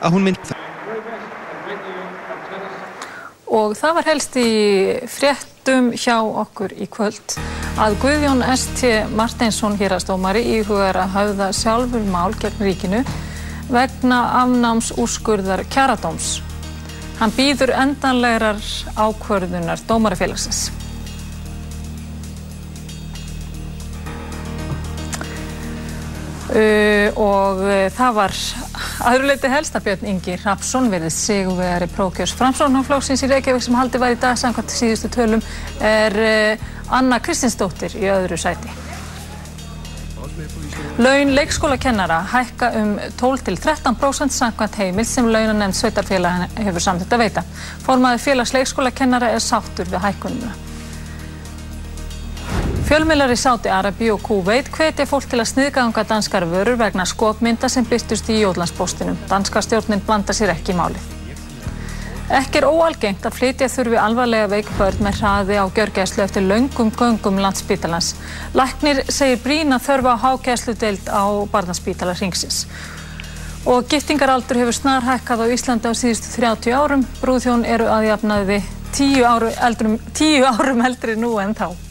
að hún mynd það. Og það var helst í fréttum hjá okkur í kvöld að Guðjón S.T. Martinsson hérastómari íhugar að hafða sjálfur mál gegn ríkinu vegna afnáms úrskurðar kjaradóms. Hann býður endanlegar ákvörðunar dómarafélagsins. Uh, og uh, það var aðruleiti helst að Björn Ingi Rapsson verið sigurvegari prókjós framsóknarflóksins í Reykjavík sem haldi var í dag samkvæmt síðustu tölum er uh, Anna Kristinsdóttir í öðru sæti. Laun leikskólakennara hækka um 12-13% samkvæmt heimild sem launanemnd sveitarfélag hefur samþitt að veita. Formaði félags leikskólakennara er sáttur við hækkunumuna. Fjölmiðlar í Sáti Arabi og Kúveit hvetja fólk til að sniðganga danskar vörur vegna skopmynda sem byrtust í Jólandspostinum. Danska stjórnin blanda sér ekki í málið. Ekki er óalgengt að flytja þurfi alvarlega veikbörn með hraði á gjörgæslu eftir laungum göngum landsspítalans. Læknir segir brína þörfa á hágæsludeild á barnaspítala ringsins. Og giftingaraldur hefur snar hækkað á Íslandi á síðustu 30 árum. Brúðhjón eru aðjafnaði 10 árum eldri, 10 árum eldri nú en þá.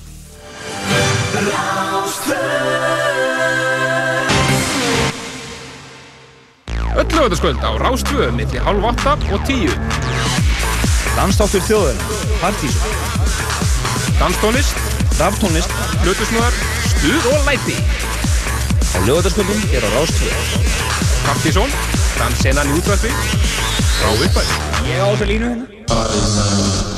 Öll lögataskvöld á Rástvö millir halv 8 og 10. Dansdáttur þjóðurinn, Partíson, Danstónlist, raftónlist hlutusnöðar, stuð og læti. á lögataskvöldum er á Rástvöð. Partíson, dansenan í frá uppæð. Ég á þessa línu hérna.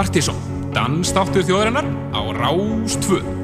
Partíson, dansdáttur þjóðarinnar á Rástvö.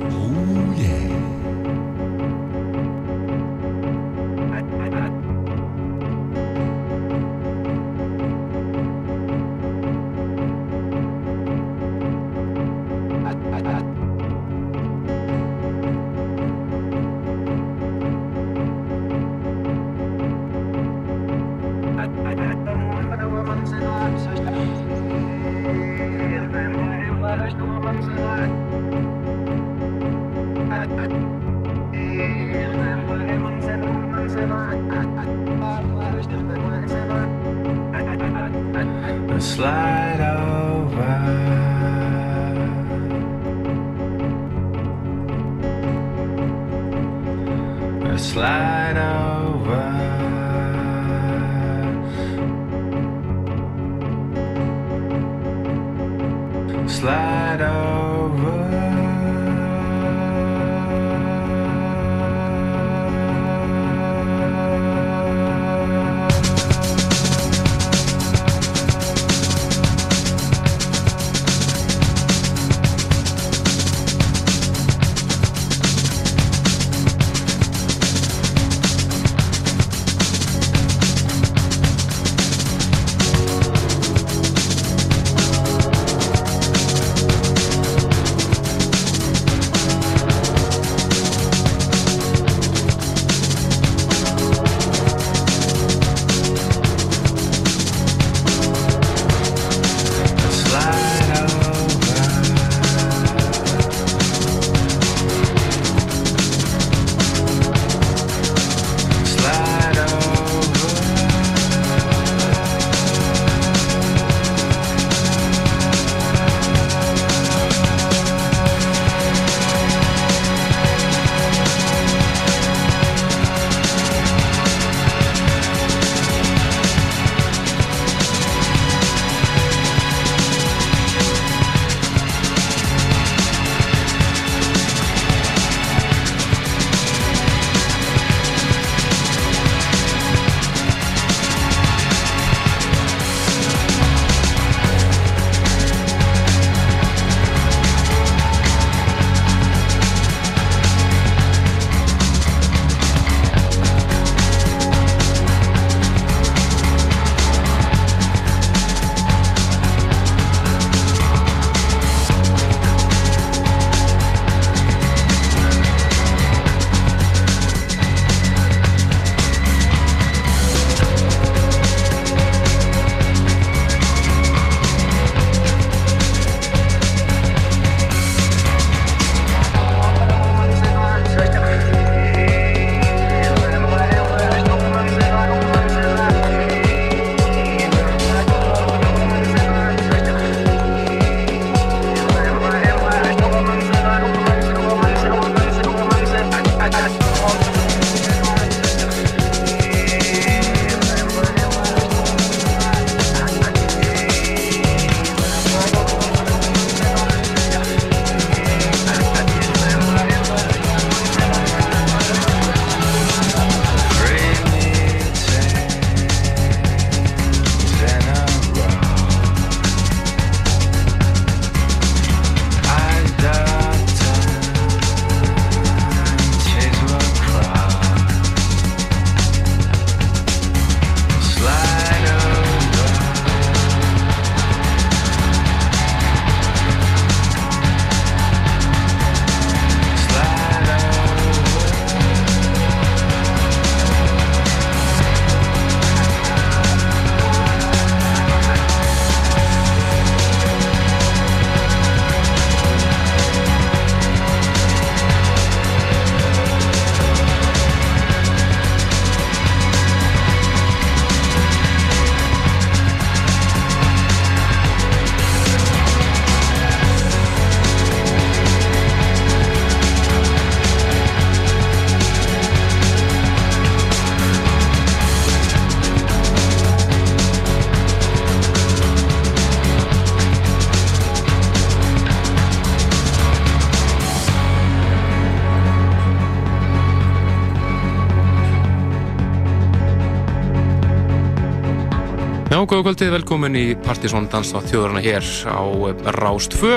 Já, góða kvöldið, velkomin í Partisón Danstátt þjóðurna hér á Rást 2.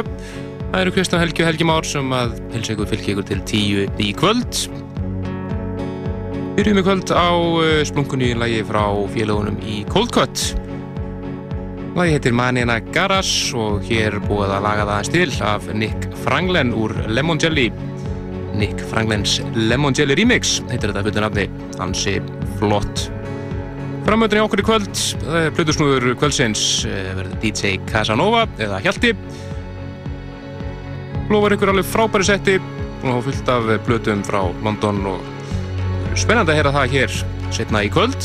Það eru Kristján Helgi og Helgi Már sem að hilsa ykkur fylgja ykkur til tíu í kvöld. Byrjum í kvöld á eh, splunkunni lagi frá félagunum í Cold Cut. Lagi heitir Manina Garas og hér búið að laga það stil af Nick Franglen úr Lemon Jelly. Nick Franglens Lemon Jelly Remix heitir þetta fullu nafni, hansi flott. Framöndin í okkur í kvöld, Plutusnúður kvöldsins eh, verður DJ Casanova eða Hjalti. Lofar ykkur alveg frábæri setti og hafa fullt af Plutum frá London og spennandi að heyra það hér setna í kvöld.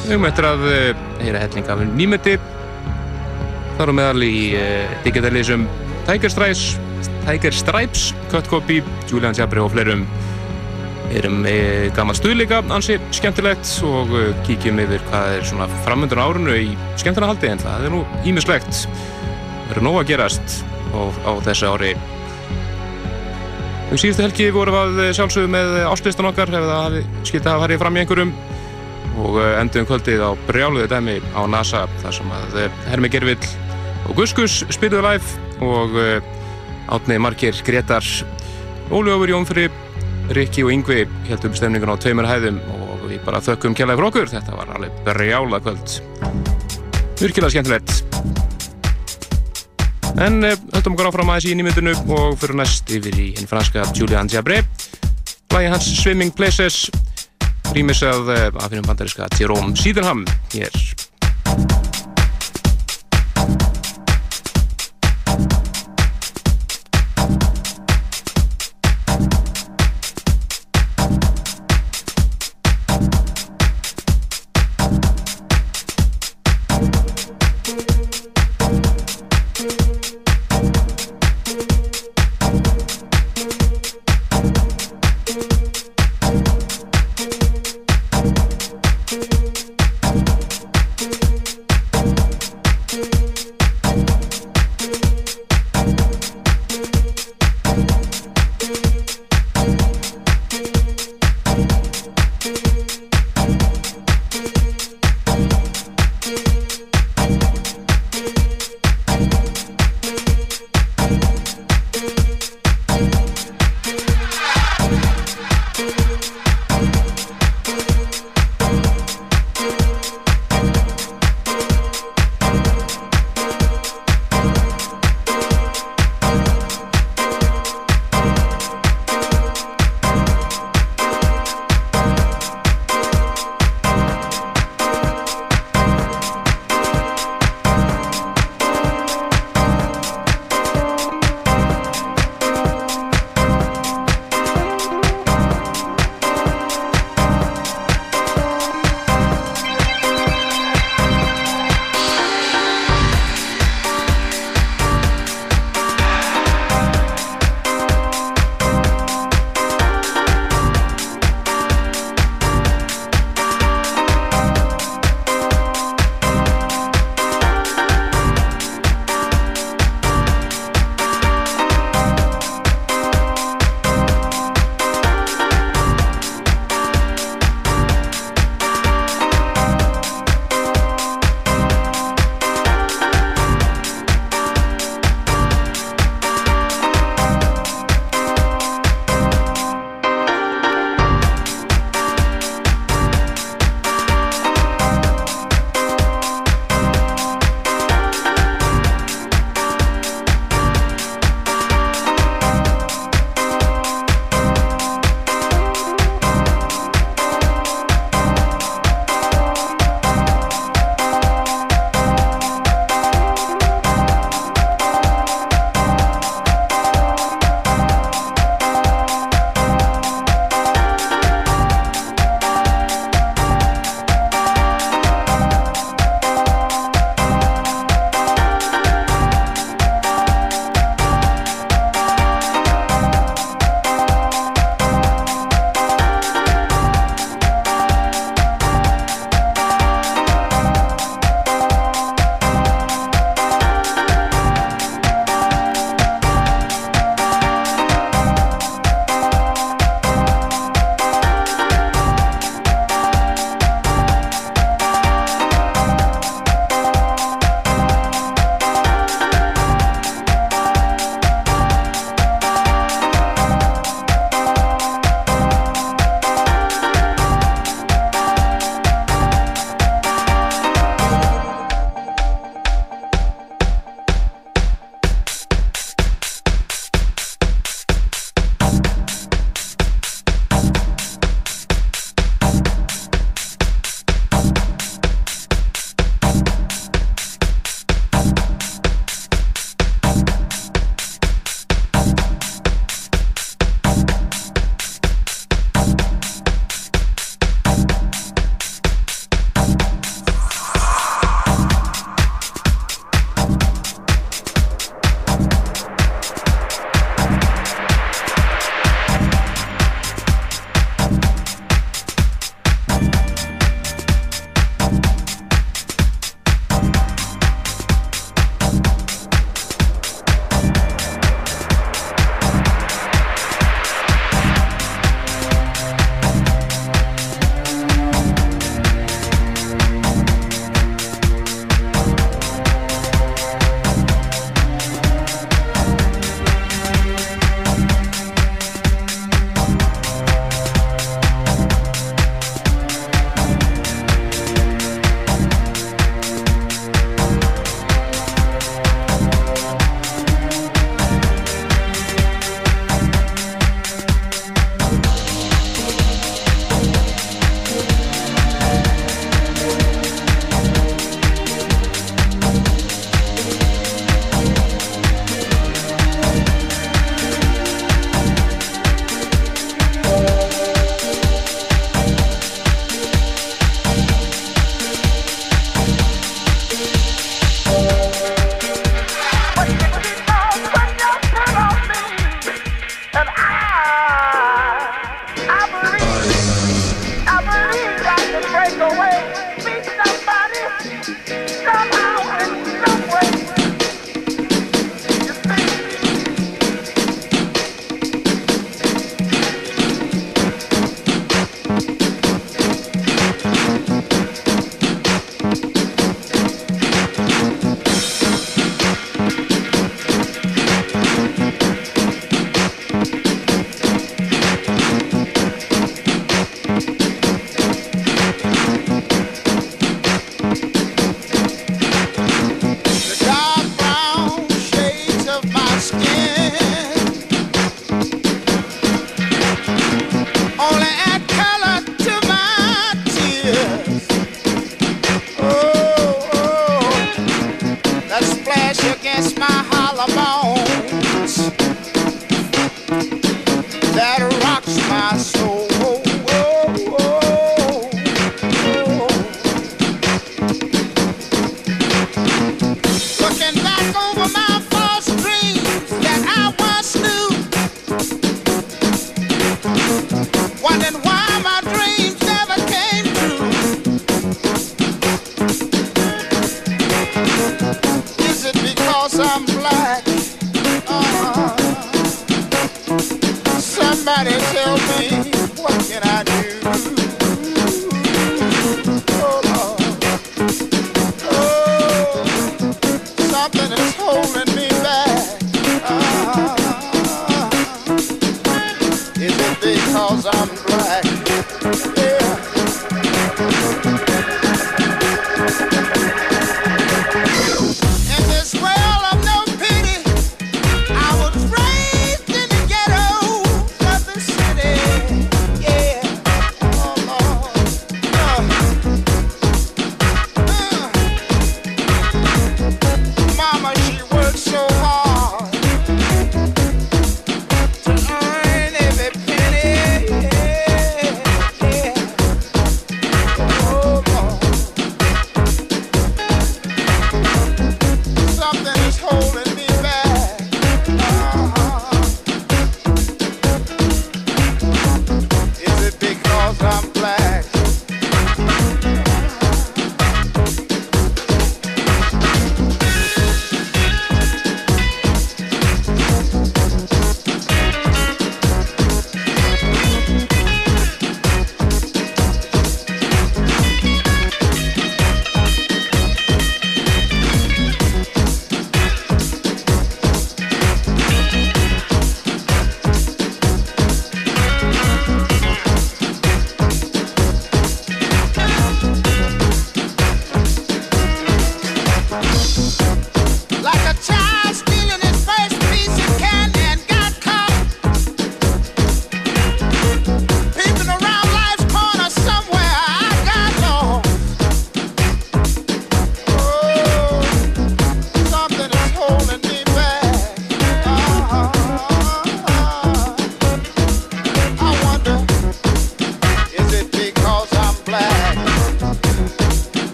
Við höfum eftir að eh, heyra helling af nýmeti. Þar á meðal í uh, digitalisum Tiger Stripes, Tiger Stripes, Cut Copy, Julian Jabri og fleirum erum e, gammal stuðleika ansi skemmtilegt og e, kíkjum yfir hvað er svona framöndur á árunu í skemmtuna haldi en það er nú ímislegt það eru nóg að gerast á, á þessu ári. Um síðustu helgi vorum við sjálfsögðu með áslistan okkar ef það skilt að hafa farið fram í einhverjum. Og endum kvöldið á brjáluði dæmi á NASA þar sem að Hermi Gervill og Guskus spilduði live og átnið margir Gretar Óljófur Jónfri Rikki og Yngvi heldum stemningun á tveimur hæðum og við bara þökkum kjallaði fyrir okkur. Þetta var alveg brjála kvöld. Virkilega skemmtilegt. En höldum okkur áfram aðeins í nýmyndinu og fyrir næst yfir í hinn franska Julian Diabré. Lægi hans Swimming Places, rýmisað af hennum bandariska Jerome Sydenham hér.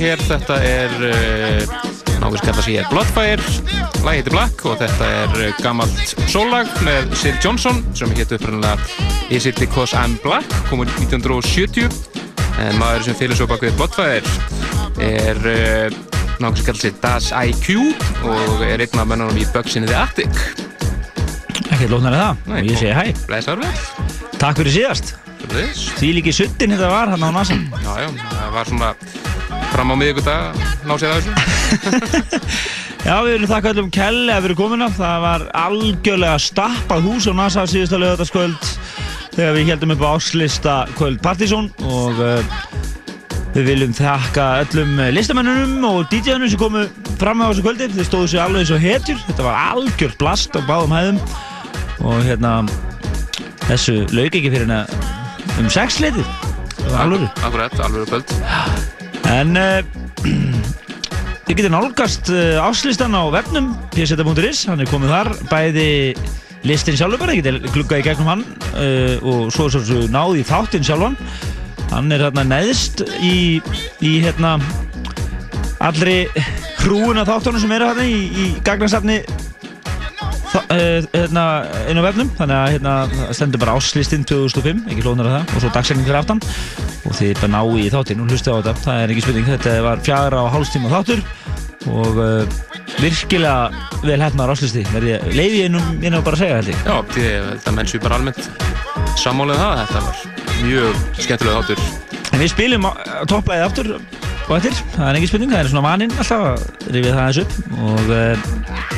lag hér, þetta er eh, nákvæmst kallað sér Bloodfire, lag heitir Black og þetta er eh, gammalt sólag með Sir Johnson sem heitir uppröndilega Is it because I'm black, komur 1970 en maður sem fyrir svo bak við Bloodfire er eh, nákvæmst kallað sér Das IQ og er einn af mennunum í Bugsinni The Attic Ekkert lóknar við það, Nei, ég segi hæ. Blæsarverð Takk fyrir síðast. Því líki suttin þetta var hann á NASA. Já, já, það var svona fram á miðugudag ná sér að þessu? Já, við erum þakka öllum kelli að við erum komin af það var algjörlega stappað hús á NASA síðustu lögataskvöld þegar við heldum upp á áslista kvöld Partizón og uh, við viljum þakka öllum listamennunum og DJ-unum sem komu fram á þessu kvöldi. Þeir stóðu sér alveg eins og hetjur. Þetta var algjör blast á báðum hæðum og hérna þessu laug ekki fyrir hérna eh, um sexleiti Alvöru. Akkurat, alvöru kvöld. En uh, þið getur nálgast uh, áslistan á vefnum pseta.is, hann er komið þar bæði listin sjálfur bara, ég geti gluggað í gegnum hann uh, og svo svo, svo náði þáttinn sjálfan. Hann er hérna neðst í, í hérna allri hrúuna þáttunum sem eru hérna í, í uh, hérna, á vefnum. Þannig að hérna stendur bara áslistinn 2005 ekki hlóðnar að það og svo dagsetning fyrir aftan og þið bara ná í þáttinn og hlustu á þetta. Það er ekki spurning, þetta var fjagra og hálfstíma þáttur. Og uh, virkilega vel hefnar áslisti leiði ég innum inn á bara að segja held ég? Já, því ég held að menn séu bara almennt sammálið það, þetta var mjög skemmtilega þáttur. en við spilum topplæðið aftur og eftir, það er ekki spurning, það er svona vaninn alltaf að rifja það aðeins upp. Og uh,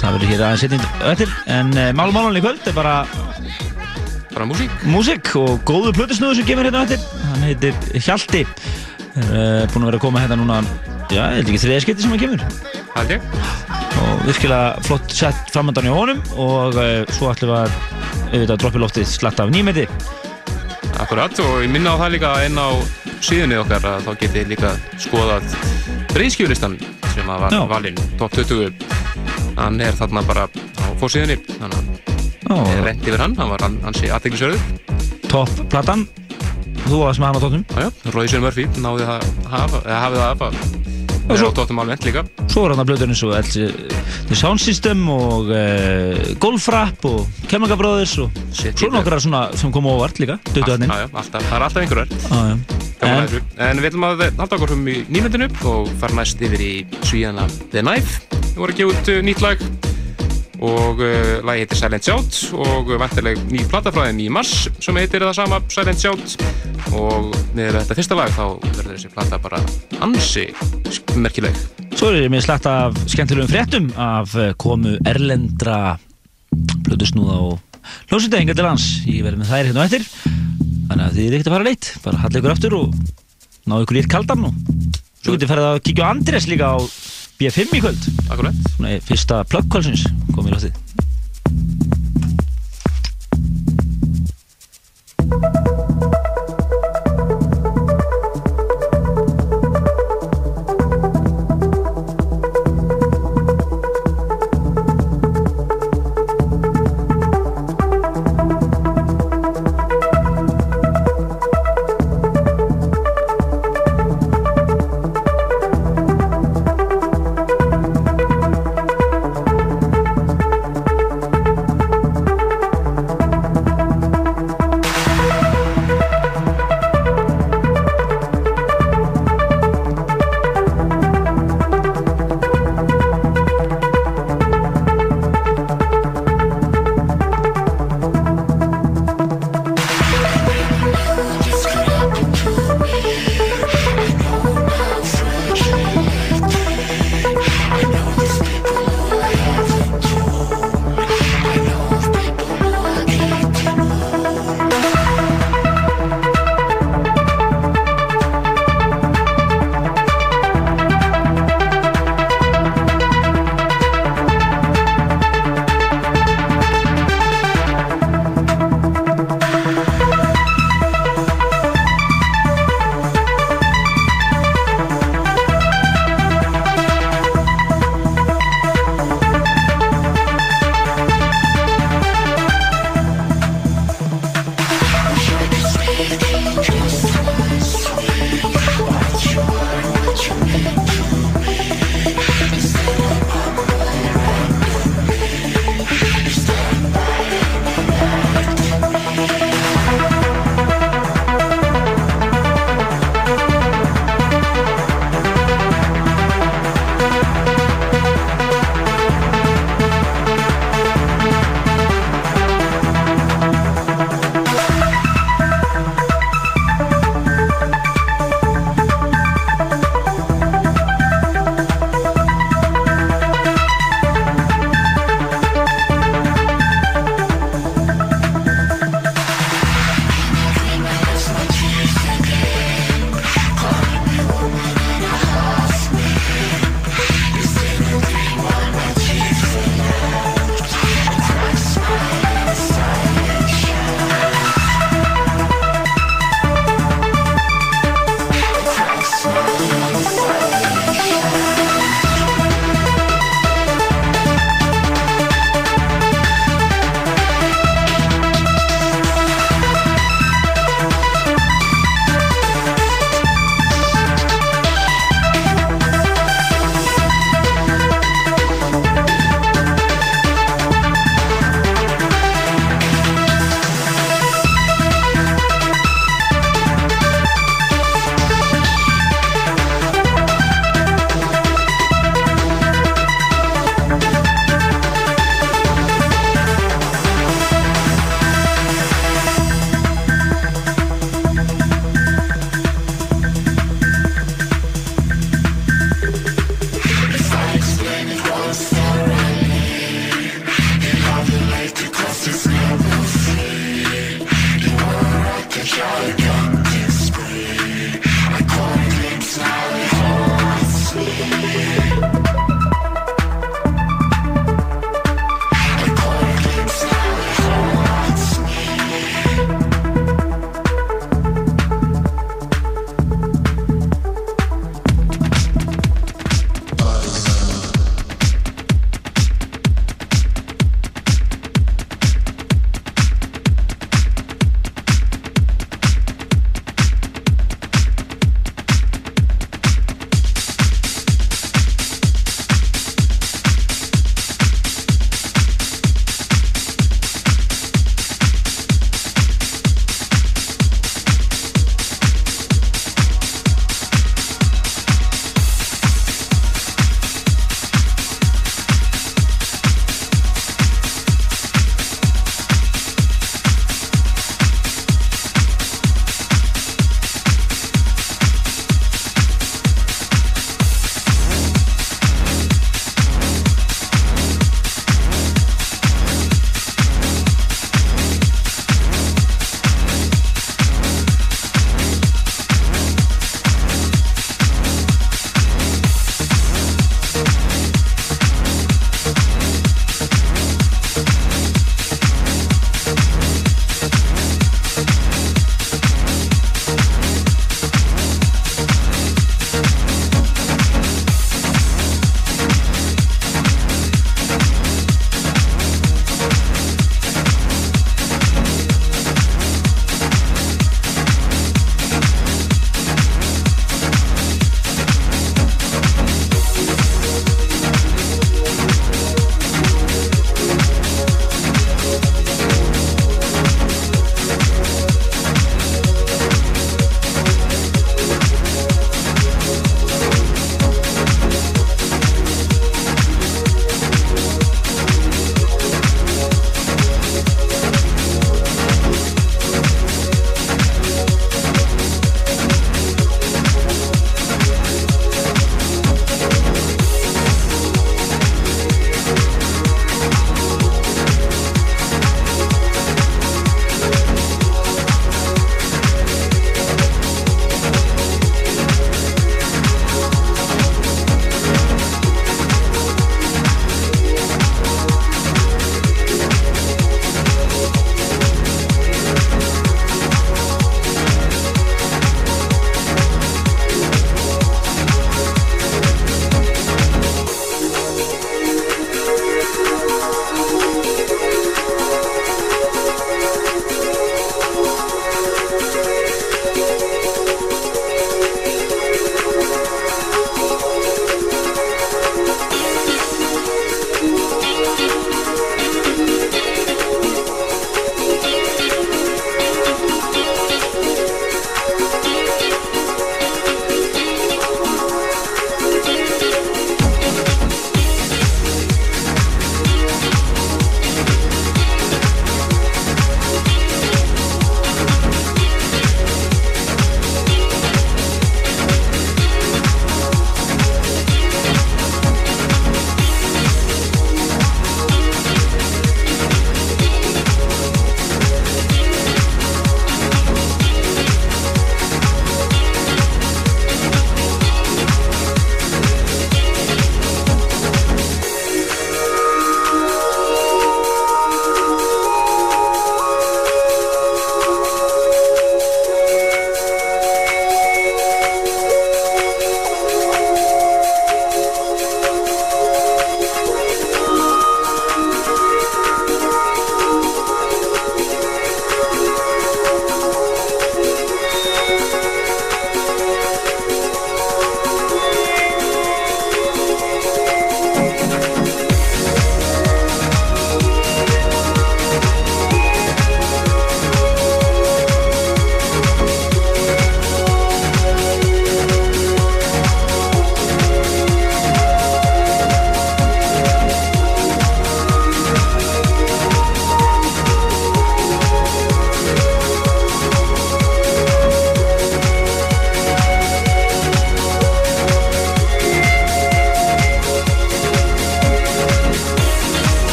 það verður hér aðeins setjum eftir. En uh, málumálunni í kvöld er bara Bara músík. músík og góðu plötusnúður sem kemur hérna eftir. Hann heitir Hjalti. Er uh, búinn að vera að koma hérna núna já, ég held ekki þriðaskipti sem hann kemur. Hald ég. og virkilega flott sett framöndan í honum og uh, svo ætlum við að auðvitað droppi loftið slatta af nýmeti. Akkurat, og ég minna á það líka inn á síðunni okkar að þá getið líka skoðað reyðskjölistan sem að var valinn, top 20 hann er þarna bara á fórsíðunni þannig að rent yfir hann, hann var sé aðteglisverður topp platan. Þú var sem hann á tóttum Royce Murphy náði það hafið það Og eða svo- á tóttum alveg líka. svo er hann að blöður eins og The Sound System og uh, Golfrap og Chemical Brothers og Shit, svo ég- nokkra svona sem kom á óvart líka dötuðarnir Já, já, alltaf, það er alltaf einhverjar. En, við ætlum að halda okkur um í nýmyndinu og fara næst yfir í svíjana The Knife. Við vorum að gefa út uh, nýtt lag og uh, lagi heitir Silent Shout og uh, vantileg ný platafræðin í mars sem heitir það sama Silent Shout. Og með þetta fyrsta lag þá verður þessi plata bara ansi merkileg. svo er ég með slagt af skemmtilegum fréttum af eh, komu erlendra plötusnúða og hljómsvita enga til lands. Ég verði með þær hérna á eftir. Þannig að þið er ekkert að fara leitt bara halla ykkur aftur og ná ykkur í eitt kaldan og svo getur farið að kíkja á Andrés líka á B5 í kvöld. Akkurat. Fyrsta plöggkvöldsins komið í lóttið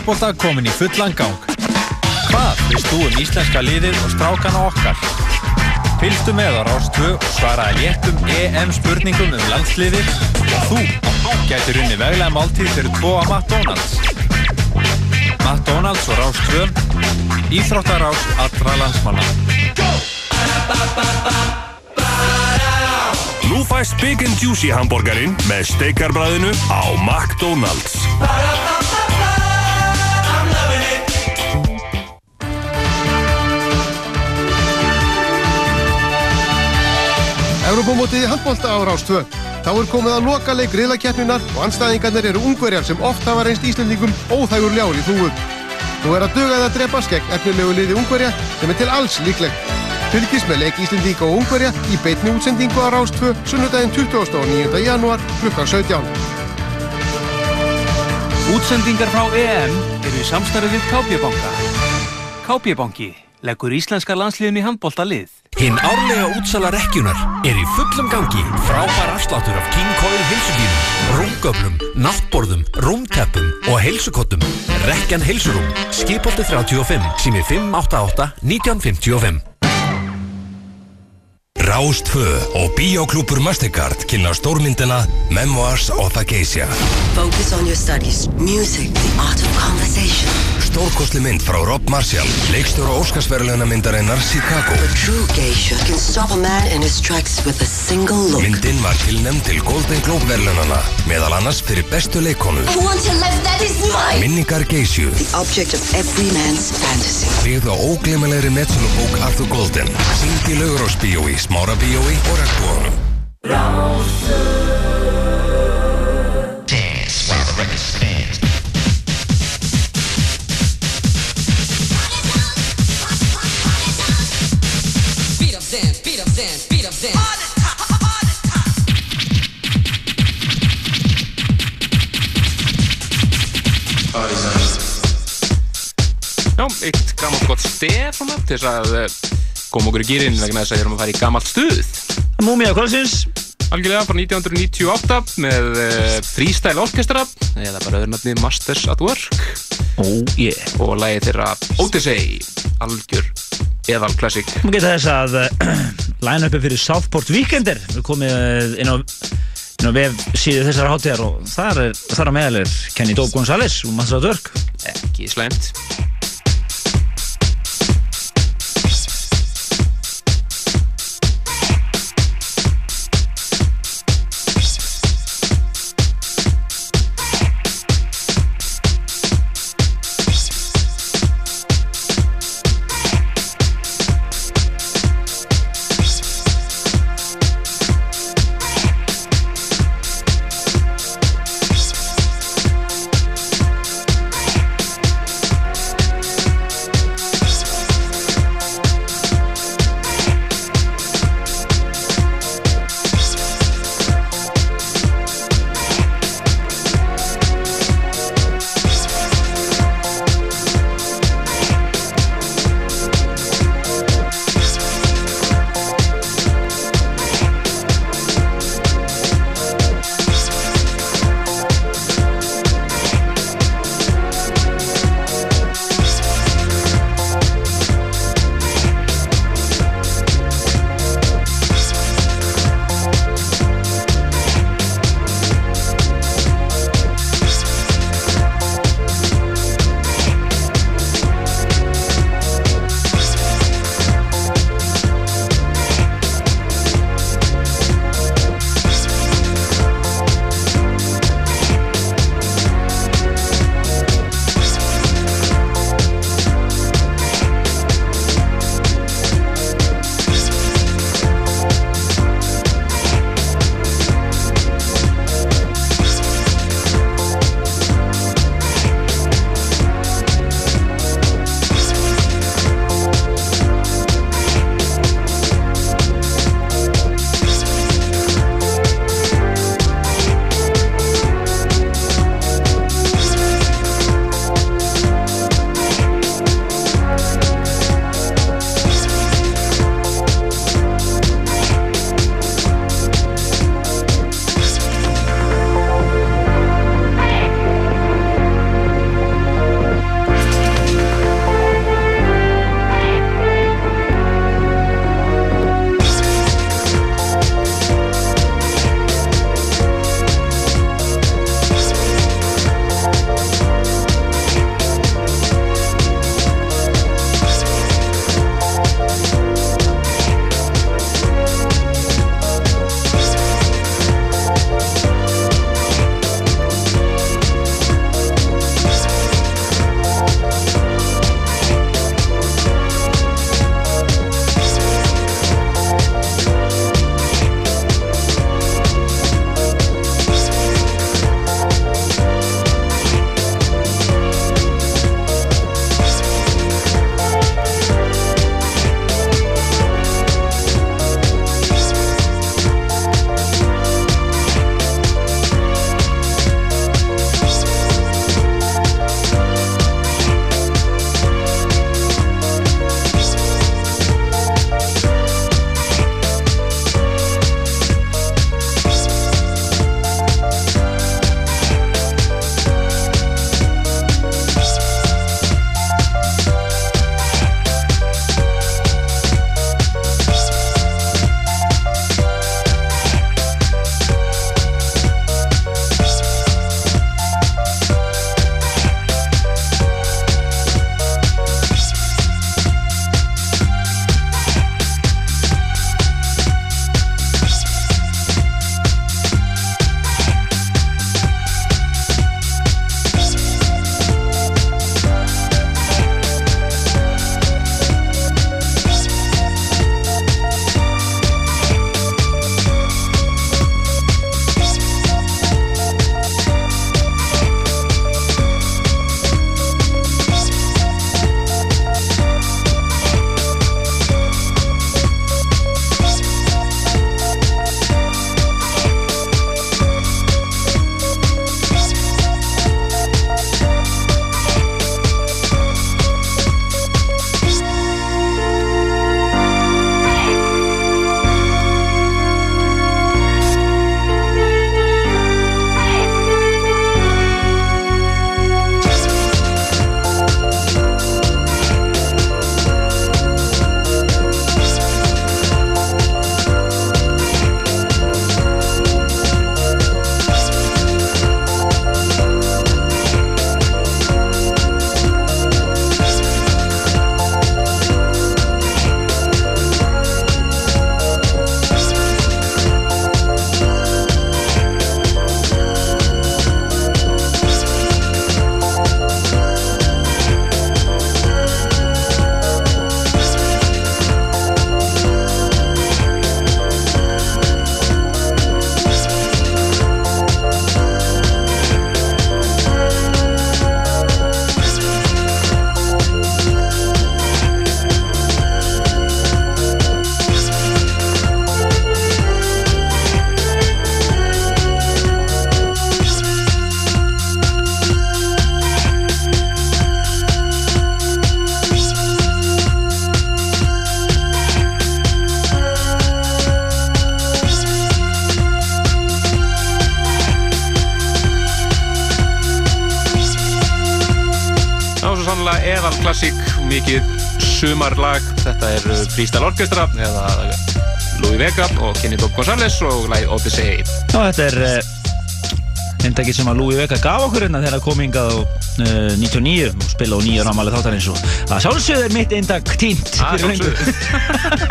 handbólta komin í fullan gang. Hvað veist þú um íslenska liðið og strákana okkar? Fylgstu með á Rástvö og svaraði léttum EM spurningum um landsliðið og þú gætir unni veglega máltíð fyrir tvo að McDonalds. McDonalds og Rástvö, Íþróttarás allra landsmanna. Nú fæst Big and Juicy hambúrgarinn með steikarbræðinu á McDonalds. Europamótið í handbólta á Rástvö. Þá er komið að loka leik riðlakeppninar og anstæðingarnir eru ungverjar sem oft hafa reynst Íslandingum óþægur ljár í þúu. Nú er að dugað að drepa skegg efnilegu liði ungverja sem er til alls líklegt. Fylgis með leik Íslandíka og ungverja í beitni útsendingu á Rástvö sunnudaginn 29. janúar klukkan 17. Útsendingar frá EM eru í samstarfið við KB-banka. Leggur íslenska landsliðin í handbólta lið. Hinn árlega útsala rekkjunar er í fullum gangi. Frábær afsláttur af King Coil heilsugýrum, rúmgöflum, náttborðum, rúmteppum og heilsukottum. Rekkjan heilsurúm, skipolti 35, sími 588 1955. Rástfö og Bíóklúpur Mastercard kynna stórmyndina Memoirs of a Geisha. Focus on your studies. Music, the art of conversation. Stórkostli mynd frá Rob Marshall, leikstjóra Óskarsverðluna myndarinnar Chicago. A true geisha can stop a man in his tracks with a single look. Myndin var tilnæmd til Golden Globe verðlunana, meðal annars fyrir bestu leikonu. I want a life that is mine. Minningar Geishu, The object of every man's fantasy. byggð á ógleymanlegri metsunubók Arthur Golden, syngd í Laugurásbíói, Smárabíói og Regnbúanum. Beat up dance, beat up dance, beat up dance. Já, eitt gammalt gott stef svona, til þess að eh, koma okkur í gýrin vegna þess að við erum að fara í gammalt stuð. Múmia kvöldsins. Algjörlega frá 1998 með uh, Freestyle Orchestra eða bara öðrunatni Masters at Work. Oh yeah. Og lagið þeirra Odyssey, algjör eðal klassik. Má geta þess að uh, line-upi fyrir Southport Weekender við komið uh, inn á, inn á vef síðu þessara hátíðar og þar er þar á meðal er Kenny Dope González og Masters at Work. Ekki slæmt. Sannlega eðal klassík, mikið sumarlag. Þetta er uh, Freestyle Orchestra eða Louis Vega og Kenny Bob González og lagið Odyssey. Já, þetta er uh, eindakið sem að Louis Vega gaf okkur hérna þegar kom hingað á uh, 99 og spila á nýja rámali þáttarins og að sjálfsögðu er mitt eindak tínt Ah, fyrir löngu.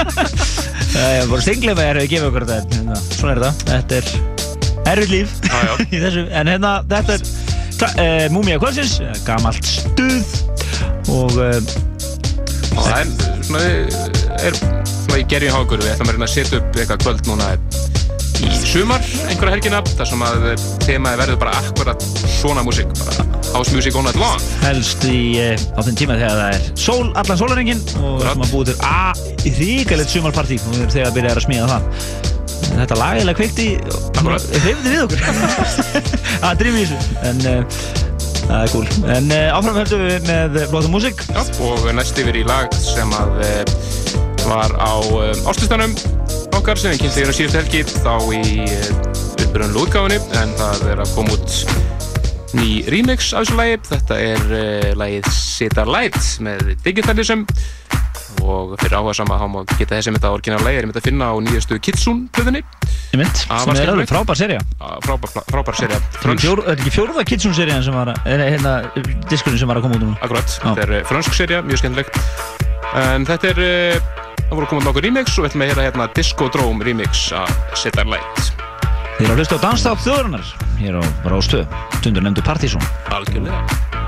Það er bara stenglefa er að gefa okkur þetta hérna, svona er þetta, þetta er erfitt líf já. í þessu, en hérna þetta er uh, Múmia Kvölsins, gamalt stuð og það er svona, er svona í gerjum hákur, við ætlum að reyna að setja upp eitthvað kvöld núna í sumar, einhverja helgina, þar sem að þemaði verður bara akkurat svona músík, bara house music all night long. helst í, uh, á þenn tíma þegar það er sól, allan sólarengin og við ætlum að búið til að ríkalegt sumarpartí. Og við erum þegar að byrja að smíða það. Þetta lagalega kveikti hrifði við okkur. Að drifja í þessu. En uh, það er cool. En uh, áfram höldum við með flóta músík. Já, og næst yfir í lag sem að e, var á e, ástustanum okkar sem við kynnti hérna síðust helgi þá í uppröðunlu útgáfunni. En það er að koma út ný remix af þessu lagi. Þetta er e, lagið Sita Light með Digitalism og fyrir áhuga sama þá má geta þessi með þetta orginal lagi er með að finna á nýjastu mynd, sem er alveg frábær serja frábær, frábær serja er fjór, er ekki fjórða Kitsune serían sem var að, er, hérna, diskurinn sem var að koma út núna. Akkurat, þetta er eh, frönsk serja, mjög skemmtilegt. En þetta er, eh, það voru komað nokkuð remix og við ætlum að hérna Disco Drome remix af Set Our Light. Þið eru að hlusta á Danstátt þjóðurinnar hér á Rástöð, tundur nefndu Partísson. Algjörlega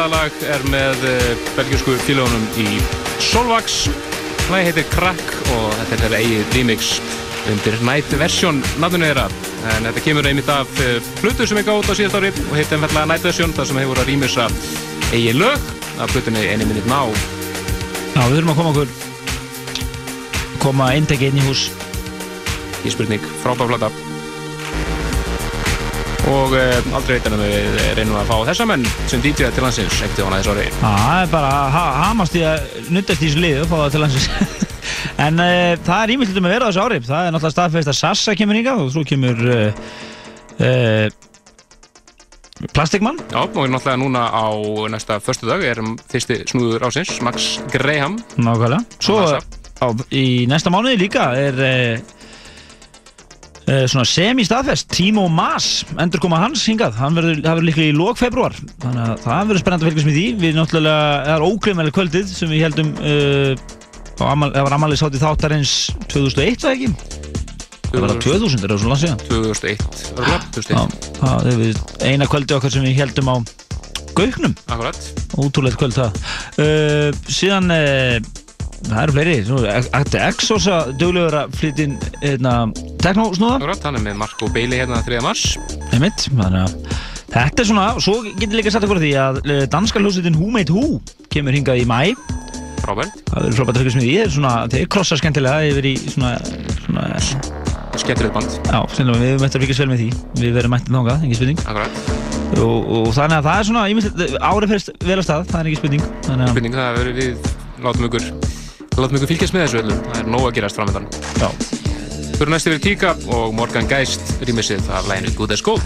geðbilaða lag er með uh, belgjusku félagunum í Solvax. Lagi heitir Crack og þetta er þeirra eigið remix undir Night Version nafninu þeirra. En þetta kemur einmitt af uh, Plutu sem ég gátt á síðast ári og heitir einfallega Night Version þar sem hefur að rýmisa eigið lög af Plutunni Any Minute Now. Já, við þurfum að koma okkur koma eindegi inn í hús Í spurning, frábær flata. Og uh, aldrei veitan að við reynum að fá þessa menn sem DJ til landsins. Ekkert á hana þess ári. Það er bara ha hamast í að nuttast í þessu liðu og fá það til landsins. En uh, það er ímyndilegt með að vera þessu ári. Það er náttúrulega staðfest að Sassa kemur hingað og svo kemur uh, uh, Plastikmann. Já, og náttúrulega núna á næsta förstu dag er fyrsti snúður ásins, Max Graham. Nákvæmlega. Svo á, í næsta mánuði líka er svona semi-staðfest Timo Maas, endur koma hans hingað hann verður, það verður líklega í lók februar þannig að það verður spennandi að fylgjast með því við náttúrulega, það er ógreimæli kvöldið sem við heldum uh, amal, það var amalið sátt í þáttarins 2001 var ekki? Það var það 2000, er það svona langt síðan? 2001, örgulega, 2001. Já, það er eina kvöldi okkar sem við heldum á Gauknum. Akkurat. Ótrúlegt kvöld það. Uh, síðan, uh, það eru fleiri, ætti Exos að duglegur að flytja inn hérna, teknósnúða. Akkurat, hann er með Marko Bailey hérna 3. mars. Einmitt, þetta er svona, svo getur líka satt okkur því að uh, danska hljómsveitin Who Made Who kemur hingað í mæ. Frábært. Það verður frábært að fylgjast með því, það er krossa skemmtilega yfir í svona, svona Skemmtilegt band. Já, við höfum eftir að fylgjast vel með því. Við verðum mættið þangað, engin spurning. Og, og þannig að það er svona, árið fyrst vel að stað, það er ekki spurning. Spurning, það verður við, látum ykkur, látum ykkur fylgjast með þessu öllu. Það er nóg að gerast framöndan. Já. Fyrir næst yfir Tíka og Morgan Geist rýmisið af læginu Good as Gold.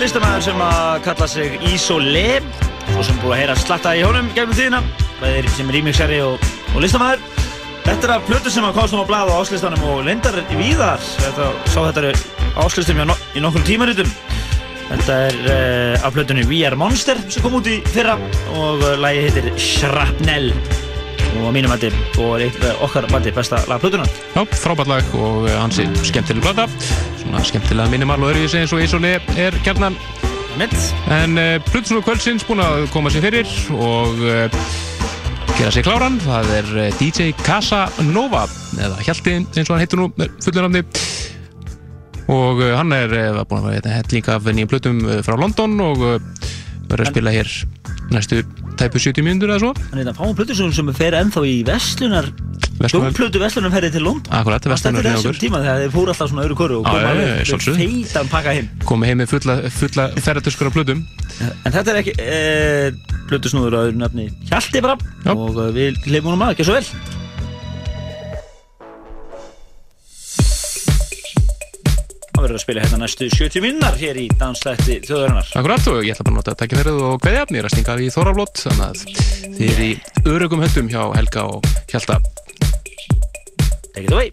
Listamæður sem að kalla sig Isolé og sem er búið að heyra slatta í honum gegnum tíðina. Bæðir sem remixari og, og listamæður Þetta er að plötu sem að komst um á blað á áslistanum og lindar í víðar. Þetta, sá þetta er áslistum no, í nokkrum tímarutum Þetta er uh, af plötunni We Are Monster sem kom út í fyrra og uh, lagi heitir Shrapnel. Og á mínum mati og er eitt uh, okkar mati besta lag plötunar Já, frábært lag og eh, hansi skemmtileg plata. svona skemmtilega minimal og öðruvísi eins og Ísóli er kjarnan Mitt. En uh, Plutusnúr kvöldsins búin að koma sér fyrir og uh, gera sér kláran. Það er uh, DJ Casanova eða Hjalti eins og hann heitur nú fullur nafni. Og uh, hann er búin að vera helling af nýjum plötum uh, frá London og verður að spila hér næstu tæpu 70 mínútur eða svo. Hann er þetta fáum plötusögun sem fer ennþá í Vestlunar Verslunar- Hljómplötu Vestlunarferði til London. Akkurat, er hjá þessum okkur. tíma þegar þeir fóru alltaf svona öðru koru og sjálfsögðu. feitan pakka heim. Komið heim með fulla, fulla ferðarduskur af plötum. En þetta er ekki e, plötusnúður að öðru nafni Hjalti bara Já. og eh, við leifum honum að, ekki svo vel. Það verður að spila hérna næstu 70 minnar hér í danslætti þjóðarinnar. Akkurat og ég ætla bara að nota að taka ferðið og kveðja mér er að stinga í Þoraflót þannig að þið er í örugum höndum hjá Helga og Hjalta Take it away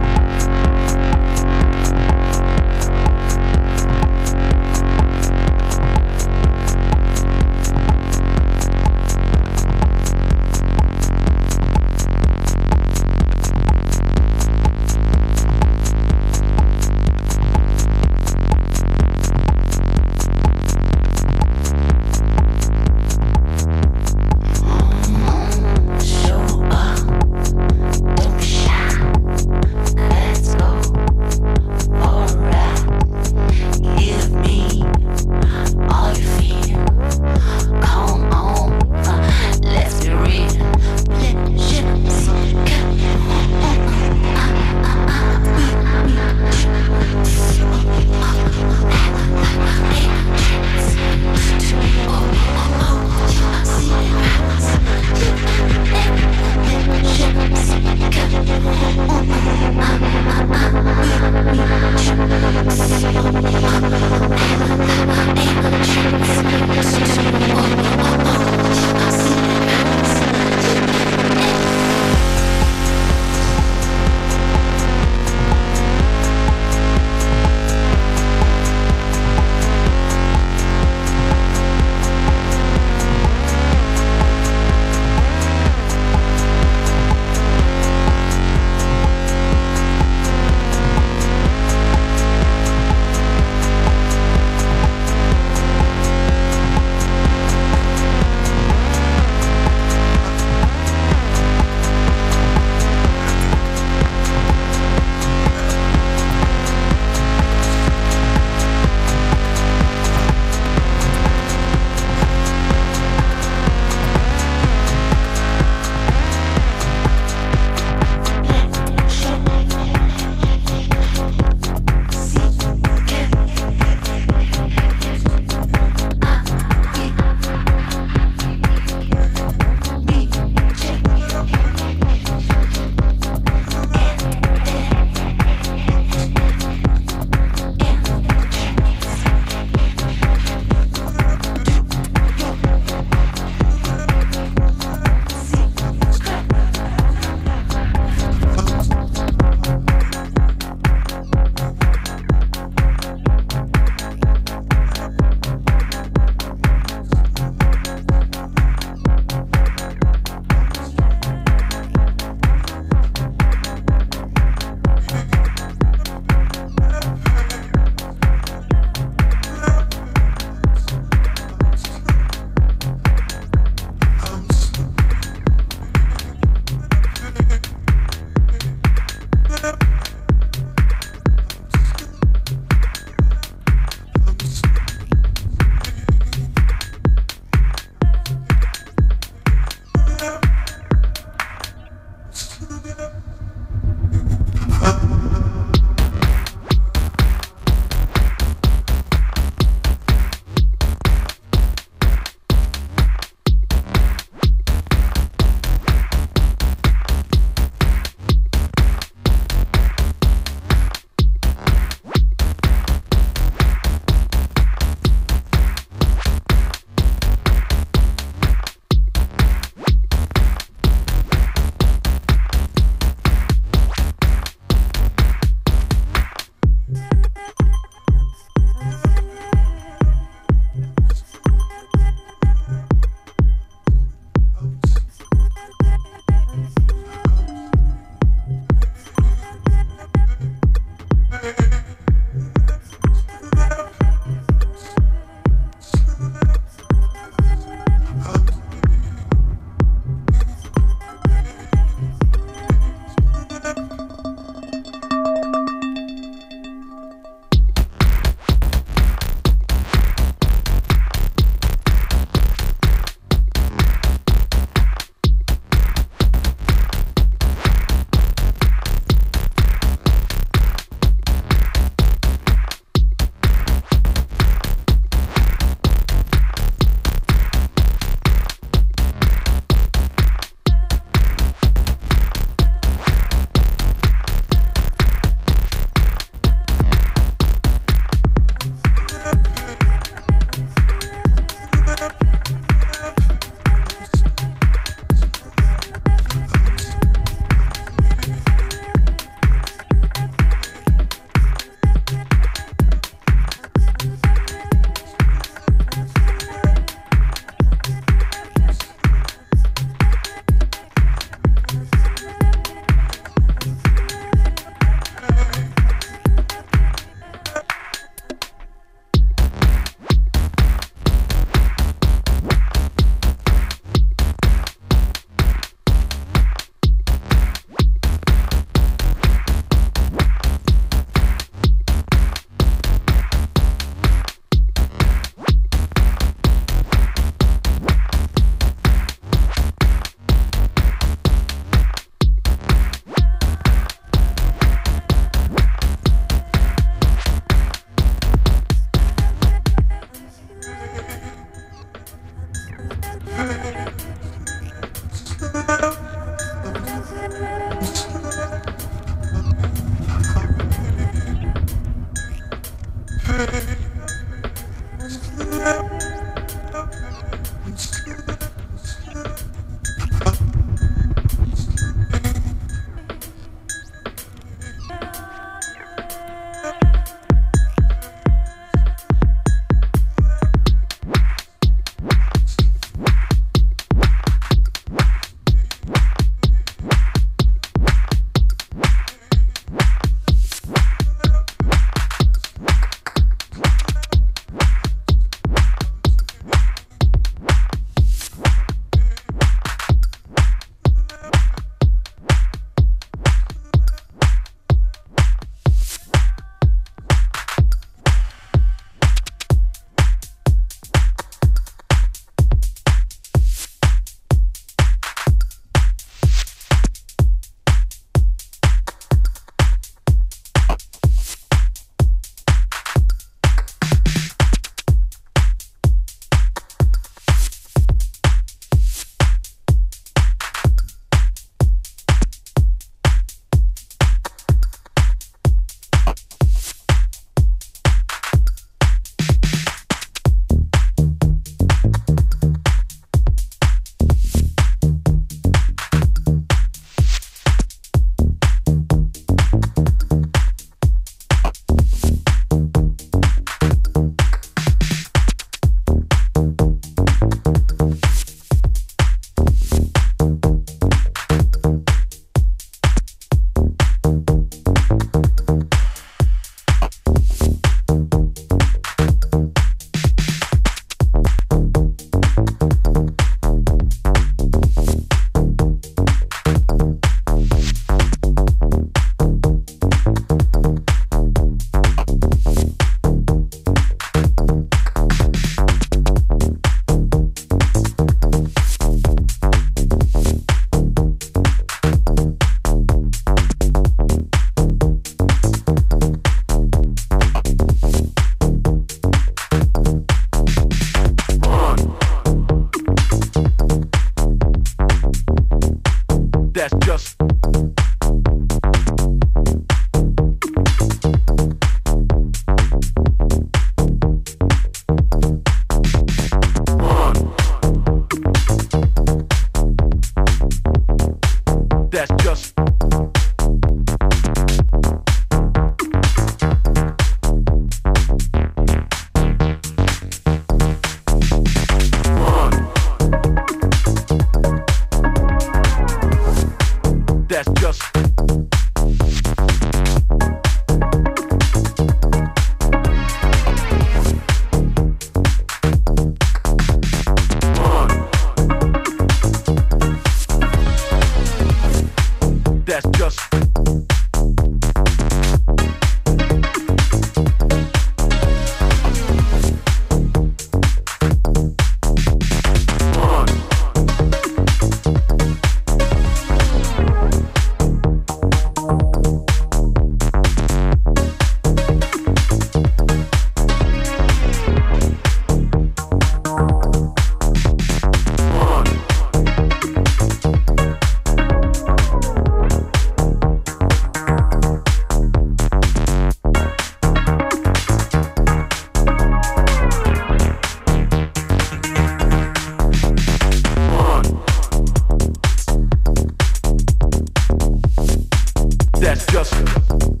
That's just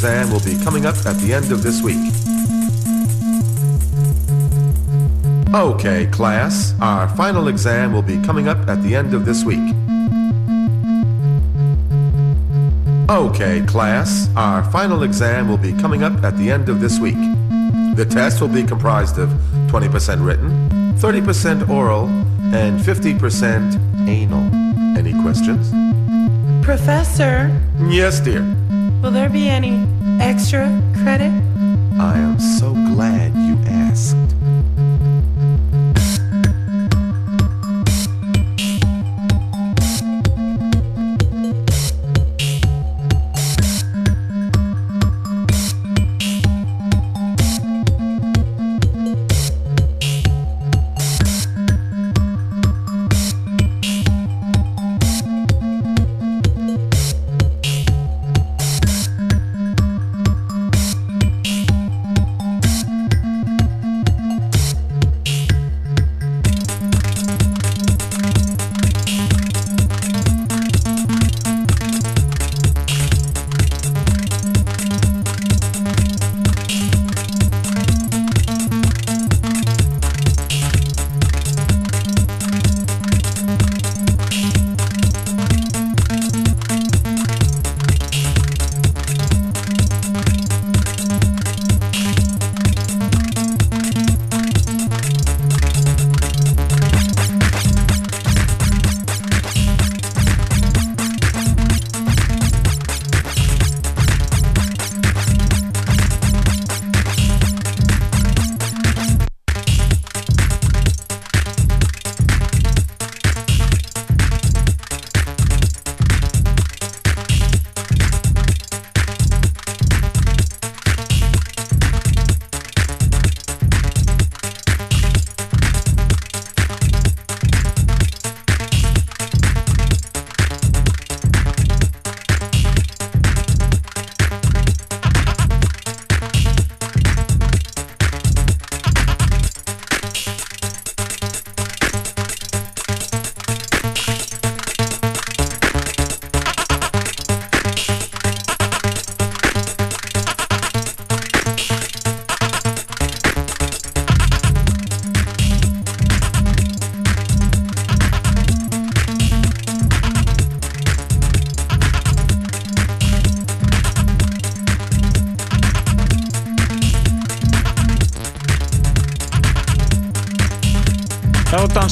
exam will be coming up at the end of this week. Okay, class, our final exam will be coming up at the end of this week. Okay, class, our final exam will be coming up at the end of this week. The test will be comprised of 20% written, 30% oral, and 50% anal. Any questions? Professor, Yes, dear. Will there be any extra credit?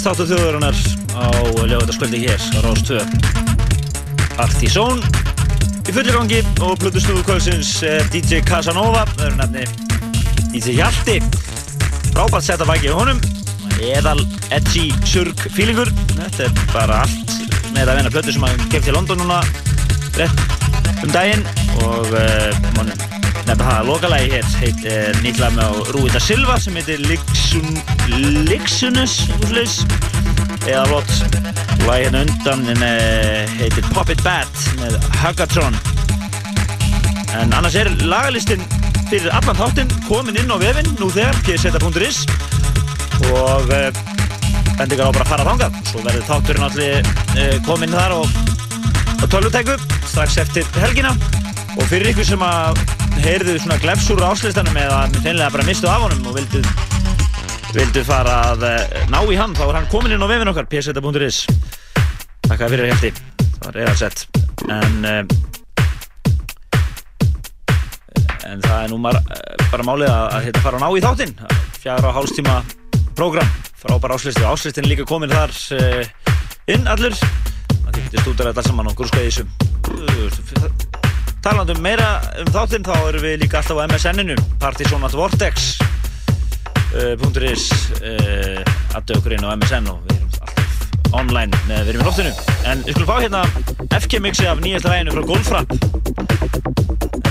Dansþáttu þjóðurinnar á lögataskvöldi hér á Rás 2 Party Zone í fullir gangi og plötusnúðu kvöldsins eh, DJ Casanova það eru nefni DJ Hjalti. Frábært sett að vækja í honum eðal edgy surg feelingur. Þetta er bara allt með að venna plötu sem að kemst í London núna rétt um daginn. Og uh, nefna það að lokalagi hér heit uh, nýtt lag með Rúita Silva sem heitir Lixun, Lixunus eða flott lagi hérna undan en, uh, heitir Pop It Bad með Huggatron. En annars er lagalistin fyrir allan þáttinn komin inn á vefinn nú þegar pseta.is og uh, bendi ykkur á bara að fara þangað. Svo verður þátturinn allir uh, komin þar og, og tölvutæku strax eftir helgina. Og fyrir ykkur sem að heyrðu svona glefsúr á áslistanum eða hreinlega bara mistu af honum og vildu vildu fara að uh, ná í hann þá er hann komin inn á vefinn okkar pseta.is Takk fyrir hefti það var eða sett en uh, en það er nú mar, bara málið að, að þetta fara að ná í þáttinn. Fjara og hálfstíma prógram. Frábær áslisti. Áslistin líka komin þar inn allur. Að þið getur stúdur þetta saman og grúskaði þessum talandum meira um þáttinn þá erum við líka alltaf á MSN-inu Partysonatvortex uh, .is uh, aðdöð okkur inn á MSN og við erum alltaf online með við erum í loftinu. En við skulum fá hérna FK mixi af nýjasta læginu frá Golfrap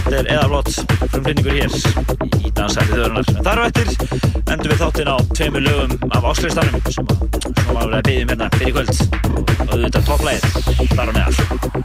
þetta er eða flott frumflynningur hér í dansætti þjóðunar en þar á eftir endum við þáttinn á tveimur lögum af áskleistanum sem að sem að við byggjum hérna fyrir kvöld. Og auðvitað topplægir þar á meðal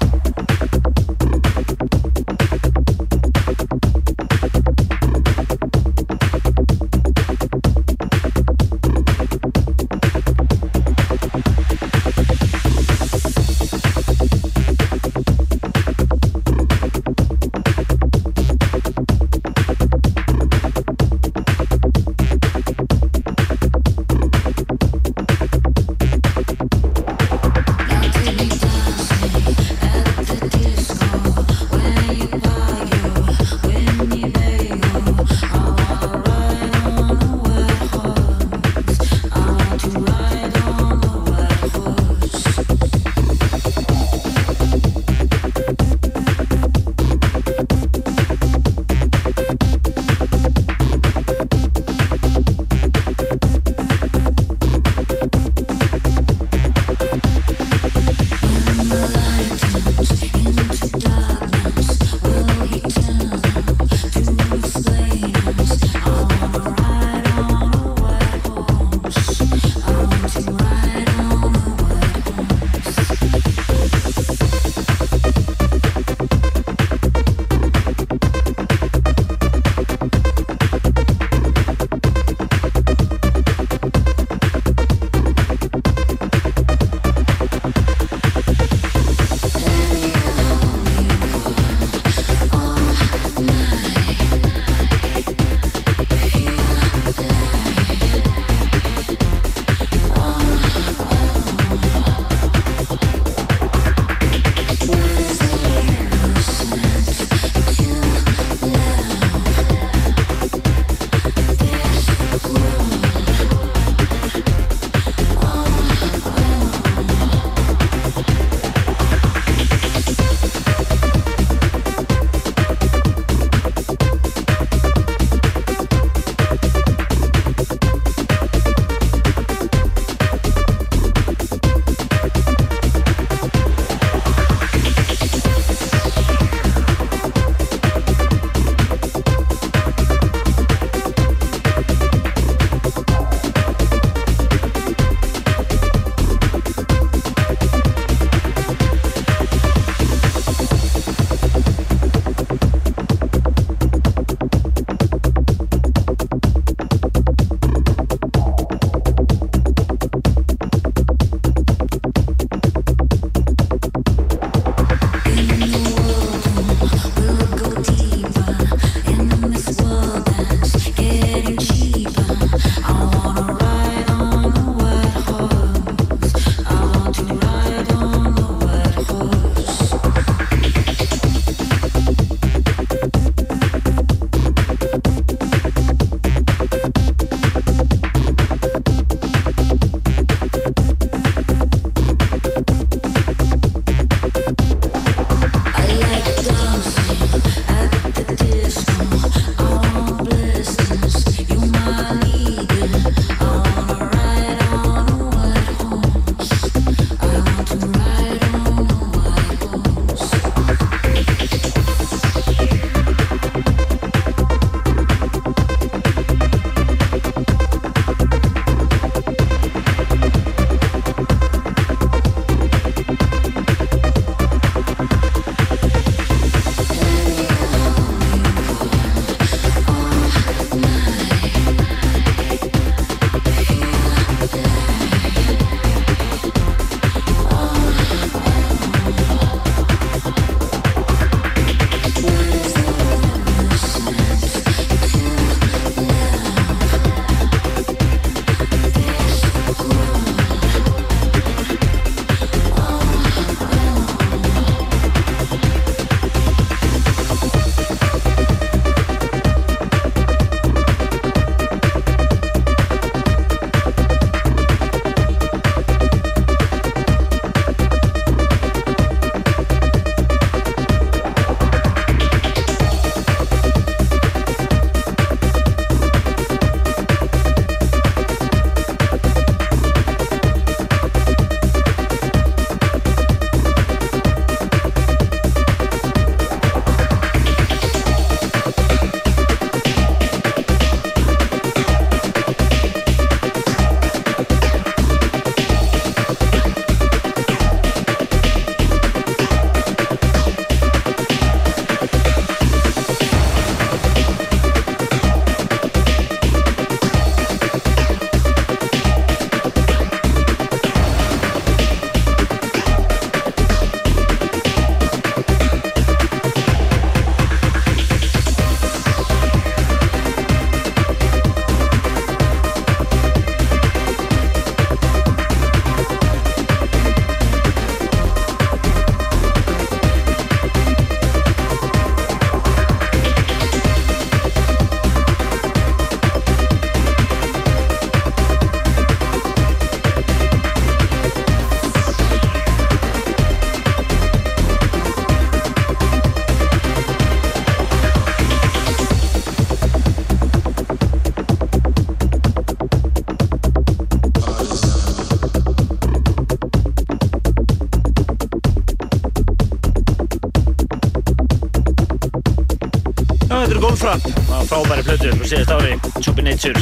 plötu frá síðast ári, Choppy Nature.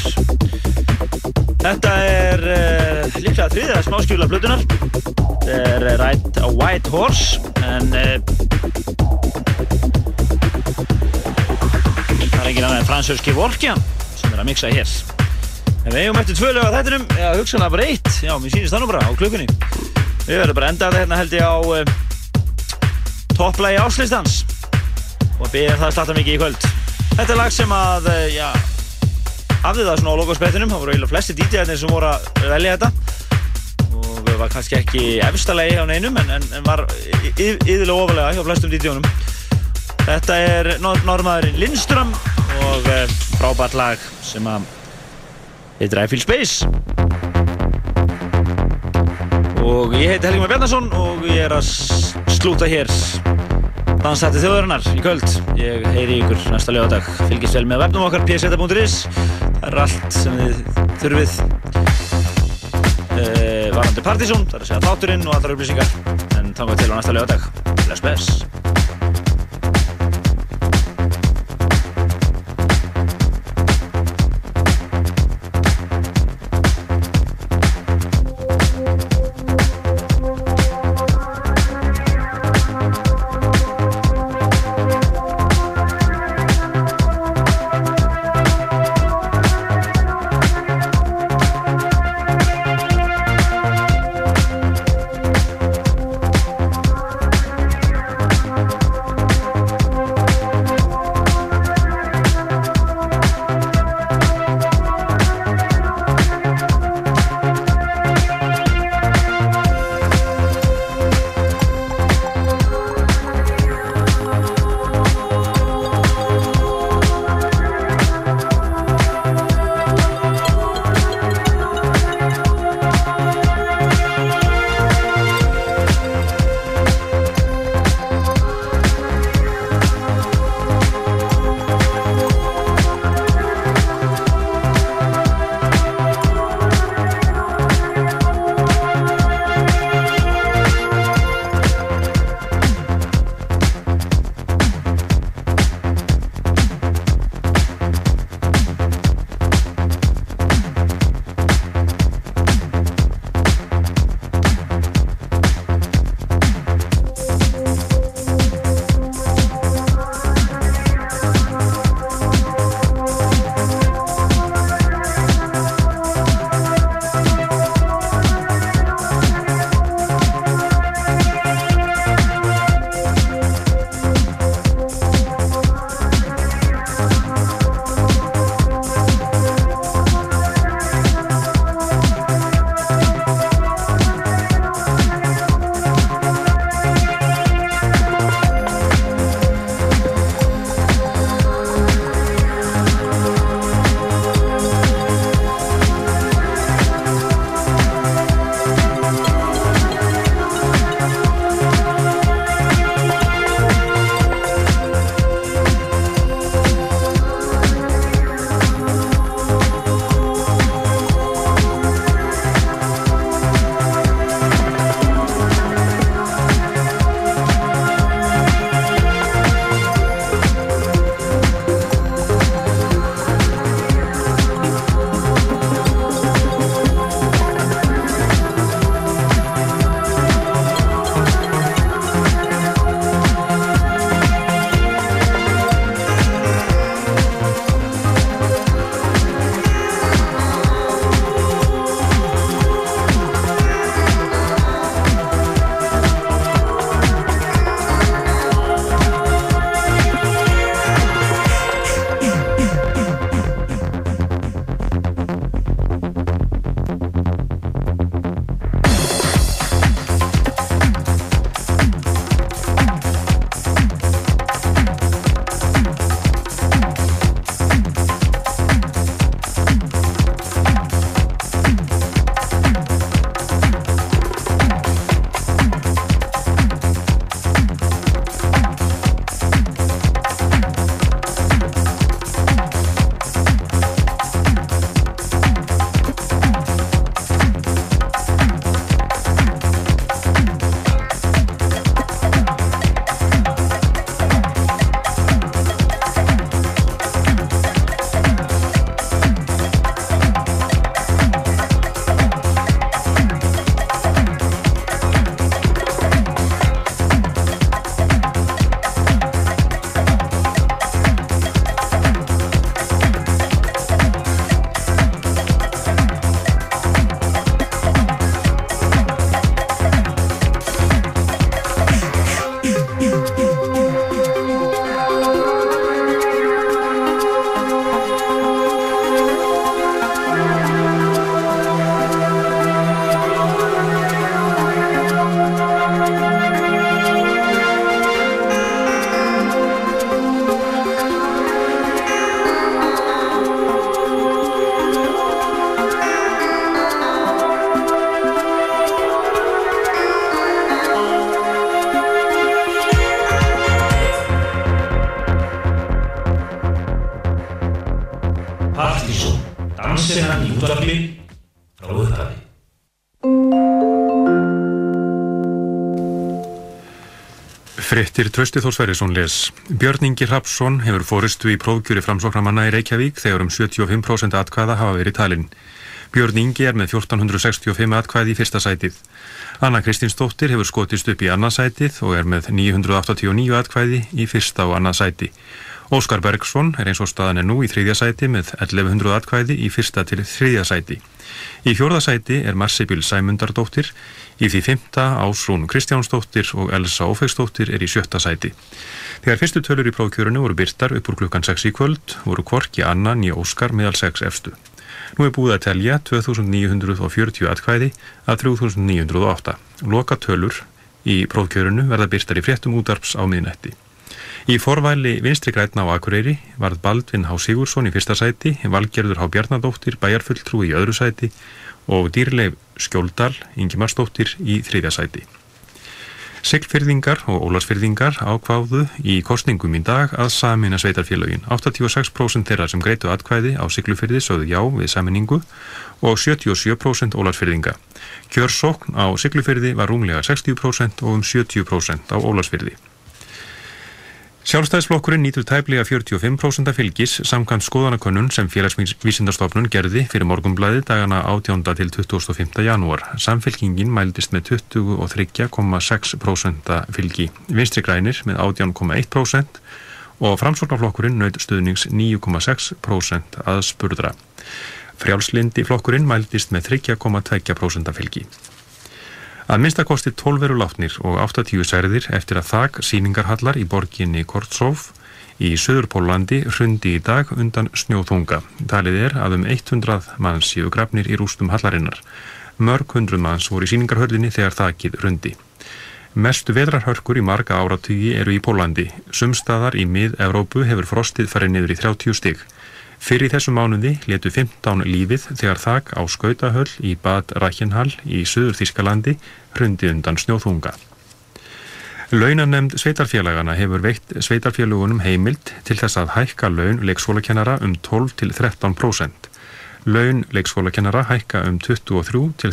Þetta er uh, líklega þriðja smáskjúla plötunar. Þetta er uh, Ride a White Horse, en uh, það er engin annað en Fransurs Gevorkian sem er að mixa hér. En við eigum eftir tvö lög á þættinum, eða hugsanlega bara eitt, já, mér sýnist það nú bara á klukkunni. Við verðum bara að enda þetta hérna held ég á uh, topplægi áslistans og byrja það að starta mikið í kvöld. Þetta er lag sem að, uh, já, hafði það svona á logospettinum, það voru eiginlega flesti DJ-arnir sem voru að velja þetta. Og það var kannski ekki efstalegi á neinum en, en, en var yfirlega ofalega hjá flestum DJ-unum. Þetta er normaðurinn Lindström og uh, frábært lag sem að heitir I Feel Space. Og ég heiti Helgi Már Bjarnason og ég er að slúta hér dansætti þjóðarinnar í kvöld. Ég heyri ykkur næsta lögadag fylgist vel með webnum okkar pseta.is það er allt sem þið þurfið uh, varandi partysón, það er að segja þátturinn og allra upplýsingar. En þangað til á næsta lögadag bless bless Frettir Trösti Þór Sverrisson les. Björn Ingi Rapsson hefur fóristu í prófkjöri framsóknarmanna í Reykjavík þegar um 75% atkvæða hafa verið talinn. Björn Ingi er með 1465 atkvæði í fyrsta sætið. Anna Kristinsdóttir hefur skotist upp í annað sætið og er með 989 atkvæði í fyrsta og annað sæti. Óskar Bergson er eins og staðan er nú í þriðja sæti með 1100 atkvæði í fyrsta til þriðja sæti. Í fjórða sæti er Marsibil Sæmundardóttir, í því fymta Ásrún Kristjánsdóttir og Elsa Ófegsdóttir er í sjötta sæti. Þegar fyrstu tölur í prófkjörunu voru byrtar upp úr klukkan 6 í kvöld, voru Kvorki Anna nýja Óskar meðal 6 efstu. Nú er búið að telja 2940 atkvæði að 3908. Loka tölur í prófkjörunu verða byrtar í fréttum útarps á miðnætti. Í forvæli vinstri grætna á Akureyri varð Baldvin H. Sigursson í fyrsta sæti, Valgerður H. Bjarnadóttir, bæjarfulltrú í öðru sæti og Dýrleif Skjóldal, Ingimarsdóttir í þriðja sæti. Siglfyrðingar og Ólarsfyrðingar ákváðu í kostningum í dag að samina sveitarfélagin. 86% þeirra sem greitu atkvæði á Siglufyrði sögðu já við saminningu og 77% Ólarsfyrðinga. Kjörsókn á Siglufyrði var rúmlega 60% og um 70% á Ólarsfyrði. Sjálfstæðisflokkurinn nýtur tæplega 45% fylgis samkvæmt skoðanakönnun sem félagsvísindarstofnun gerði fyrir morgumblæði dagana 18. til 25. janúar. Samfylkingin mældist með 23,6% fylgi, vinstri grænir með 18,1% og framsvornaflokkurinn naut stuðnings 9,6% að spurðra. Frjálslindi flokkurinn mældist með 3,2% fylgi. Að minnstakosti 12 veru látnir og 80 særðir eftir að þak síningarhallar í borginni Kortsóf í Suðurpólandi hrundi í dag undan snjóþunga. Talið er að um 100 manns séu grafnir í rústum hallarinnar. Mörg hundruð manns voru í síningarhöllinni þegar þakið hrundi. Mestu veðrarhörkur í marga áratugi eru í Pólandi. Sumstaðar í mið-Európu hefur frostið farið niður í 30 stygg. Fyrir þessu mánuði letu 15 lífið þegar þak á skautahöll í Bad Reichenhall í Suður Þískalandi hrundi undan snjóþunga. Launanemnd sveitarfélagana hefur veitt sveitarfélagunum heimild til þess að hækka laun leikskólakennara um 12 til 13%. Laun leikskólakennara hækka um 23 til